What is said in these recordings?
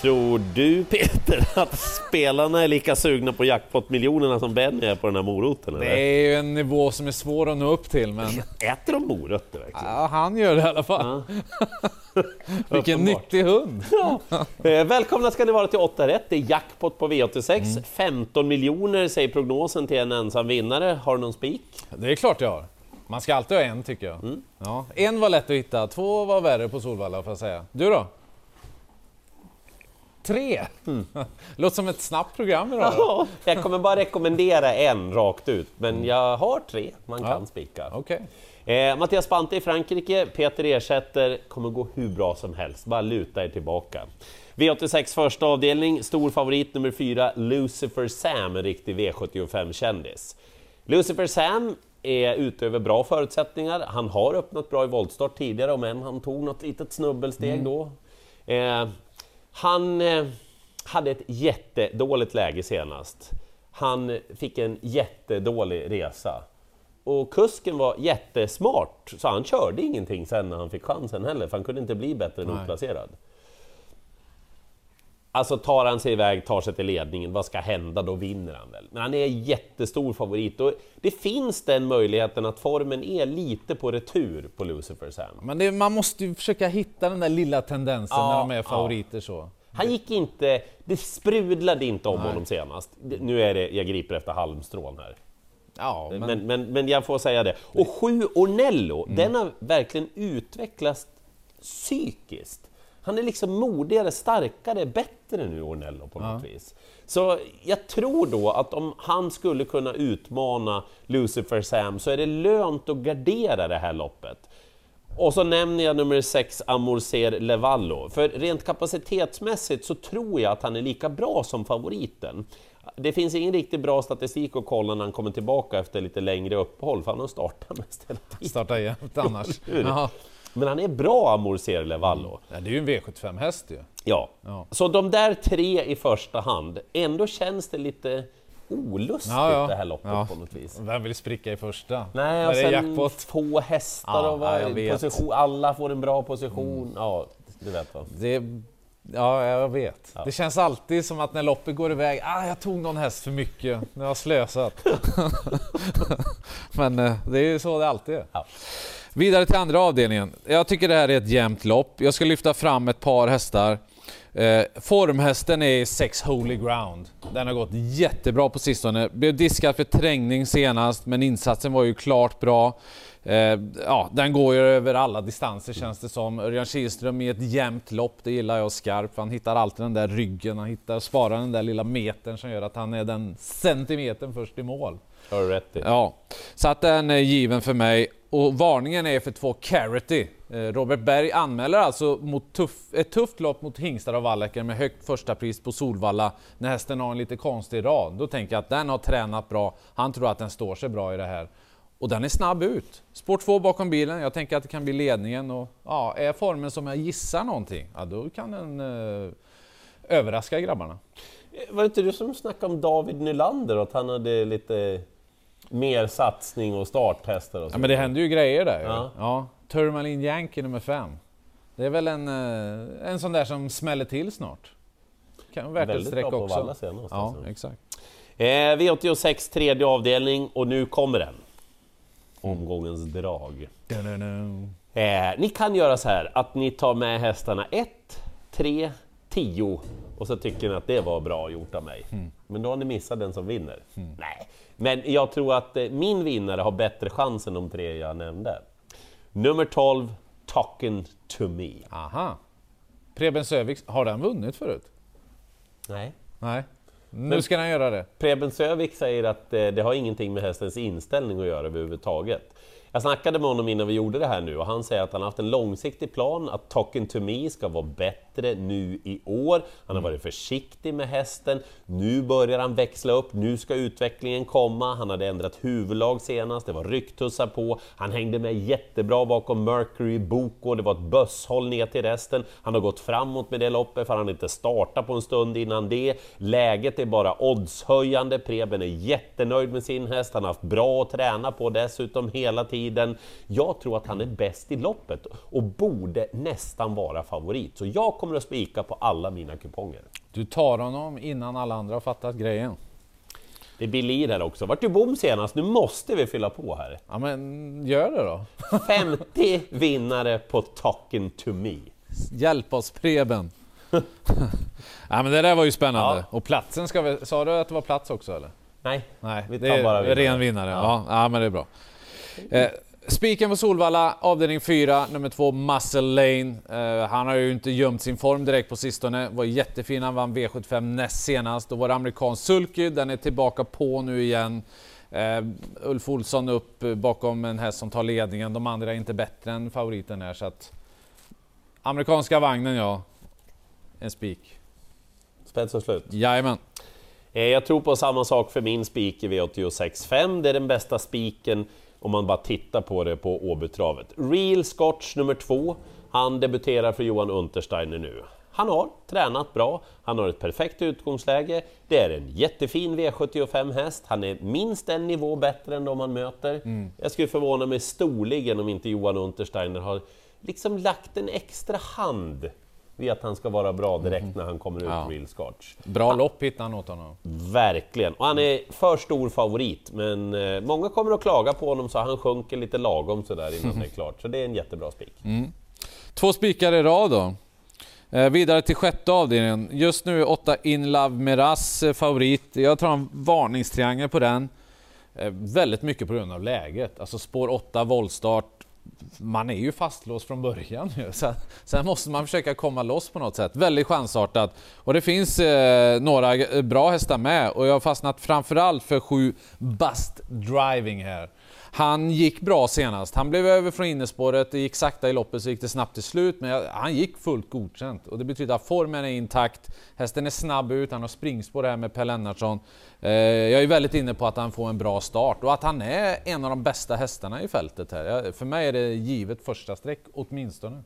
Tror du Peter att spelarna är lika sugna på jackpot-miljonerna som Benny är på den här moroten? Eller? Det är ju en nivå som är svår att nå upp till, men Äter de morötter verkligen? ja, han gör det i alla fall. Vilken Uppenbart. nyttig hund! Eh, Välkomna ska ni vara till 8 rätt. Det är jackpot på V86. 15 miljoner säger prognosen till en ensam vinnare. Har du någon spik? Det är klart jag har. Man ska alltid ha en tycker jag. Mm. Ja. En var lätt att hitta, två var värre på Solvalla får jag säga. Du då? Tre! Låter som ett snabbt program idag. Ja, jag kommer bara rekommendera en rakt ut, men jag har tre man kan Ja. spika. Okej. Eh, Mattias Bante i Frankrike, Peter ersätter, kommer gå hur bra som helst, bara luta er tillbaka. V86 första avdelning, stor favorit nummer fyra, Lucifer Sam, en riktig V75-kändis. Lucifer Sam är ute över bra förutsättningar, han har öppnat bra i voltstart tidigare, om än han tog något litet snubbelsteg då. Eh, han eh, hade ett jättedåligt läge senast. Han fick en jättedålig resa. Och kusken var jättesmart, så han körde ingenting sen när han fick chansen heller, för han kunde inte bli bättre än Nej. oplacerad. Alltså tar han sig iväg, tar sig till ledningen, vad ska hända? Då vinner han väl. Men han är jättestor favorit och det finns den möjligheten att formen är lite på retur på Lucifer Sam. Men det, man måste ju försöka hitta den där lilla tendensen Ja, när de är ja. favoriter så. Han gick inte, det sprudlade inte om honom senast. Nu är det, jag griper efter halmstrån här. Ja, men, Men, men, men jag får säga det. Och sju Ornello, den har verkligen utvecklats psykiskt. Han är liksom modigare, starkare, bättre nu Ornello på något vis. Så jag tror då att om han skulle kunna utmana Lucifer Sam så är det lönt att gardera det här loppet. Och så nämner jag nummer 6, Amorcer Levallo. För rent kapacitetsmässigt så tror jag att han är lika bra som favoriten. Det finns ingen riktigt bra statistik att kolla när han kommer tillbaka efter lite längre uppehåll, för han har startat mest hela tiden. starta jämt annars. Men han är bra, Amorcer Levallo. Ja, det är ju en V75-häst ju. Ja. Ja. Så de där tre i första hand, ändå känns det lite olustigt Ja, ja. det här loppet Ja. på något vis. Vem vill spricka i första? Nej, och sen jackpot. få hästar och vet. position, alla får en bra position. Ja, du vet vad. Det, ja, jag vet. Det känns alltid som att när loppet går iväg, ah, jag tog någon häst för mycket, nu har jag slösat. Men eh, det är ju så det alltid är. Vidare till andra avdelningen. Jag tycker det här är ett jämnt lopp. Jag ska lyfta fram ett par hästar. Eh, formhästen är 6 Holy Ground. Den har gått jättebra på sistone. Blev diskad för trängning senast, men insatsen var ju klart bra. Eh, ja, den går ju över alla distanser känns det som. Örjan Kihlström i ett jämnt lopp, det gillar jag skarpt. Han hittar alltid den där ryggen, han hittar, sparar den där lilla metern som gör att han är den centimetern först i mål. Har du rätt i. Ja, så att den är given för mig. Och varningen är för två Carity. Eh, Robert Berg anmäler alltså mot tuff, ett tufft lopp mot hingstar och Wallacker med högt första pris på Solvalla när hästen har en lite konstig rad. Då tänker jag att den har tränat bra. Han tror att den står sig bra i det här. Och den är snabb ut. Spår 2 bakom bilen. Jag tänker att det kan bli ledningen. Och, ja, är formen som jag gissar någonting, ja, då kan den eh, överraska grabbarna. Eh, var det inte du som snackade om David Nylander och att han hade lite mer satsning och starthästar och så? Ja, men det händer ju grejer där. Ja. Ja. Tourmaline Yankee nummer fem. Det är väl en, eh, en sån där som smäller till snart. Kan vara värt ett Väldigt streck bra på också. Valla senast, Ja, exakt. Eh, V86 tredje avdelning och nu kommer den. Omgångens drag. Eh, ni kan göra så här att ni tar med hästarna 1, 3, 10 och så tycker ni att det var bra gjort av mig. Men då har ni missat den som vinner. Nej, men jag tror att eh, min vinnare har bättre chans än de tre jag nämnde. Nummer 12, Talking to me. Aha. Preben Sövik, har den vunnit förut? Nej. Nej. Nu Men- ska den göra det. Preben Sövik säger att eh, det har ingenting med hästens inställning att göra överhuvudtaget. Jag snackade med honom innan vi gjorde det här nu och han säger att han har haft en långsiktig plan att Talking to me ska vara bättre nu i år. Han har varit försiktig med hästen. Nu börjar han växla upp, nu ska utvecklingen komma. Han hade ändrat huvudlag senast, det var rycktussar på. Han hängde med jättebra bakom Mercury Boko, det var ett bösshåll ner till resten. Han har gått framåt med det loppet för han hade inte startat på en stund innan det. Läget är bara oddshöjande, Preben är jättenöjd med sin häst, han har haft bra att träna på dessutom hela tiden. Jag tror att han är bäst i loppet och borde nästan vara favorit. Så jag kommer att spika på alla mina kuponger. Du tar honom innan alla andra har fattat grejen. Det blir lir här också. Vart du bom senast? Nu måste vi fylla på här. Ja men gör det då. 50 vinnare på Talking to me. Hjälp oss Preben. ja men det där var ju spännande. Ja. Och platsen ska vi... Sa du att det var plats också eller? Nej, Nej, Vi det tar är bara vinnare. ren vinnare. Ja. Ja. Ja, men det är bra. Eh, Spiken på Solvalla, avdelning 4, nummer 2, Muscle Lane. Eh, han har ju inte gömt sin form direkt på sistone. Var jättefin, han vann V75 näst senast. Då var det amerikansk sulky, den är tillbaka på nu igen. Eh, Ulf Olsson upp bakom en häst som tar ledningen. De andra är inte bättre än favoriten här så att... Amerikanska vagnen ja. En spik. spets och slut. Jajamän. Eh, Jag tror på samma sak för min spik i V86.5. Det är den bästa spiken om man bara tittar på det på Åbytravet. Real Scotch nummer två. Han debuterar för Johan Untersteiner nu. Han har tränat bra, han har ett perfekt utgångsläge, det är en jättefin V75-häst, han är minst en nivå bättre än de han möter. Jag skulle förvåna mig storligen om inte Johan Untersteiner har liksom lagt en extra hand vid att han ska vara bra direkt när han kommer ut Ja. Real Scotch. Bra lopp hittade han åt honom. Verkligen, och han är för stor favorit, men eh, många kommer att klaga på honom så han sjunker lite lagom sådär innan det är klart. Så det är en jättebra spik. Två spikar i rad då. Eh, vidare till sjätte avdelningen. Just nu är 8 In Love Miraz eh, favorit. Jag tar en varningstriangel på den. Eh, väldigt mycket på grund av läget. Alltså spår 8, voltstart. Man är ju fastlåst från början ju. Sen måste man försöka komma loss på något sätt. Väldigt chansartat. Och det finns eh, några bra hästar med och jag har fastnat framförallt för sju Bust Driving här. Han gick bra senast. Han blev över från innerspåret, det gick sakta i loppet så gick det snabbt till slut. Men han gick fullt godkänt och det betyder att formen är intakt. Hästen är snabb ut, han har springspår här med Per Lennartsson. Eh, jag är väldigt inne på att han får en bra start och att han är en av de bästa hästarna i fältet här. För mig är det givet första streck åtminstone.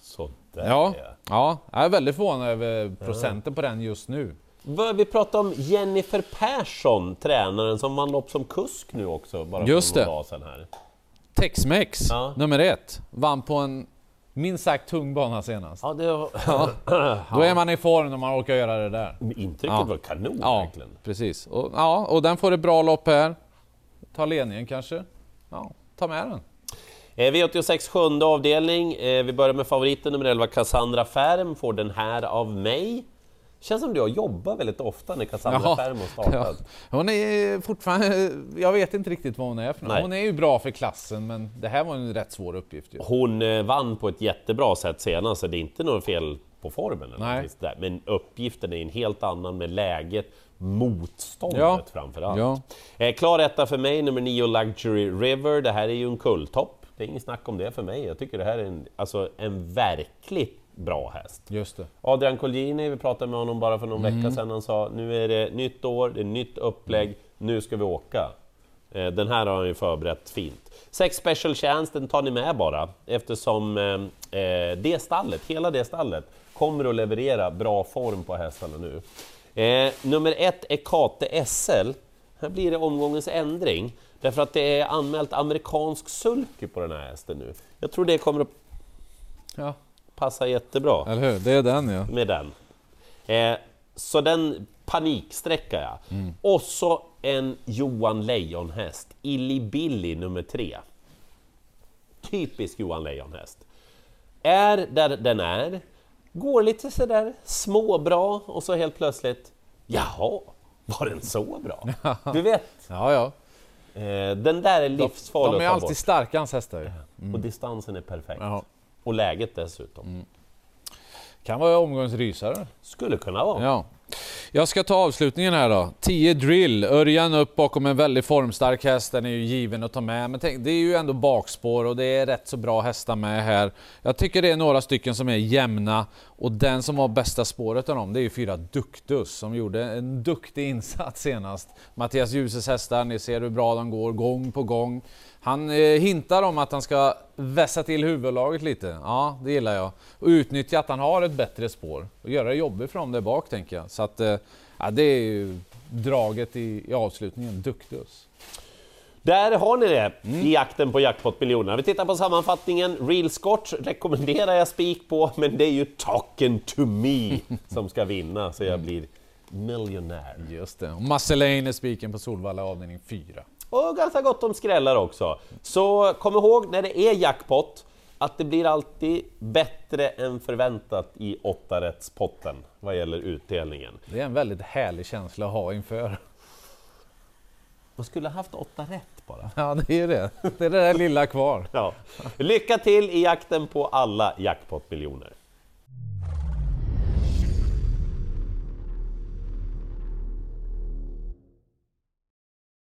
Sådär Ja, ja, jag är väldigt förvånad över procenten på den just nu. Vi pratar om Jennifer Persson, tränaren som vann lopp som kusk nu också, bara Just för några det. dagar sedan här. Tex-Mex, Ja. nummer ett, vann på en minst sagt tung bana senast. Ja, det, Då är man i form när man orkar göra det där. Intrycket Ja. var kanon Ja, verkligen. precis. Och, ja, och den får ett bra lopp här. Ta ledningen kanske. Ja, ta med den. Eh, V86 sjunde avdelning. Eh, Vi börjar med favoriten nummer 11, Cassandra Färm, får den här av mig. Känns som du har jobbat väldigt ofta när Cassandra Ja, Färm har startat. Ja. Hon är fortfarande... Jag vet inte riktigt vad hon är för något. Hon är ju bra för klassen, men det här var en rätt svår uppgift ju. Hon eh, vann på ett jättebra sätt senast, så det är inte något fel på formen. Eller Nej. där. Men uppgiften är en helt annan med läget, motståndet Ja. framför allt. Ja. Eh, klar etta för mig, nummer 9 Luxury River. Det här är ju en kulltopp. Det är inget snack om det för mig. Jag tycker det här är en, alltså, en verkligt bra häst. Just det. Adrian Colgjini, vi pratade med honom bara för någon Mm. vecka sedan, han sa nu är det nytt år, det är nytt upplägg, nu ska vi åka. Eh, Den här har han ju förberett fint. Sex Special Chance, den tar ni med bara, eftersom eh, eh, det stallet, hela det stallet, kommer att leverera bra form på hästarna nu. Eh, nummer ett är Kate SL. Här blir det omgångens ändring, därför att det är anmält amerikansk sulky på den här hästen nu. Jag tror det kommer att Ja, passa jättebra eller hur? Det är den ja. med den. Eh, så den paniksträckar jag. Mm. Och så en Johan Lejon-häst, Illy Billy nummer tre. Typisk Johan Lejon-häst. Är där den är, går lite sådär småbra och så helt plötsligt, jaha, var den så bra? Du vet, Ja, ja. eh, den där är livsfarlig De är att ta alltid starka hans hästar ju. Och distansen är perfekt. Ja. Och läget dessutom. Mm. Kan vara omgångens rysare. Skulle kunna vara. Ja. Jag ska ta avslutningen här då. 10 drill, Örjan upp bakom en väldigt formstark häst, den är ju given att ta med. Men tänk, det är ju ändå bakspår och det är rätt så bra hästar med här. Jag tycker det är några stycken som är jämna och den som har bästa spåret av dem, det är ju fyra Duktus som gjorde en duktig insats senast. Mattias Djuses hästar, ni ser hur bra de går gång på gång. Han eh, hintar om att han ska vässa till huvudlaget lite. Ja, det gillar jag. Och utnyttja att han har ett bättre spår och göra det jobbigt för dem där bak, tänker jag. Så att, eh, ja, det är ju draget i, i avslutningen, Duktus. Där har ni det i jakten på jackpot-miljonerna. Vi tittar på sammanfattningen. Real Scotch rekommenderar jag spik på, men det är ju Talking to me som ska vinna, så jag blir miljonär. Just det. Och Marceline är spiken på Solvalla avdelning 4. Och ganska gott om skrällar också. Så kom ihåg när det är jackpot, att det blir alltid bättre än förväntat i åttarättspotten vad gäller utdelningen. Det är en väldigt härlig känsla att ha inför. Man skulle ha haft åtta rätt bara. Ja, det är det. Det är det där lilla kvar. Ja. Lycka till i jakten på alla jackpot-miljoner!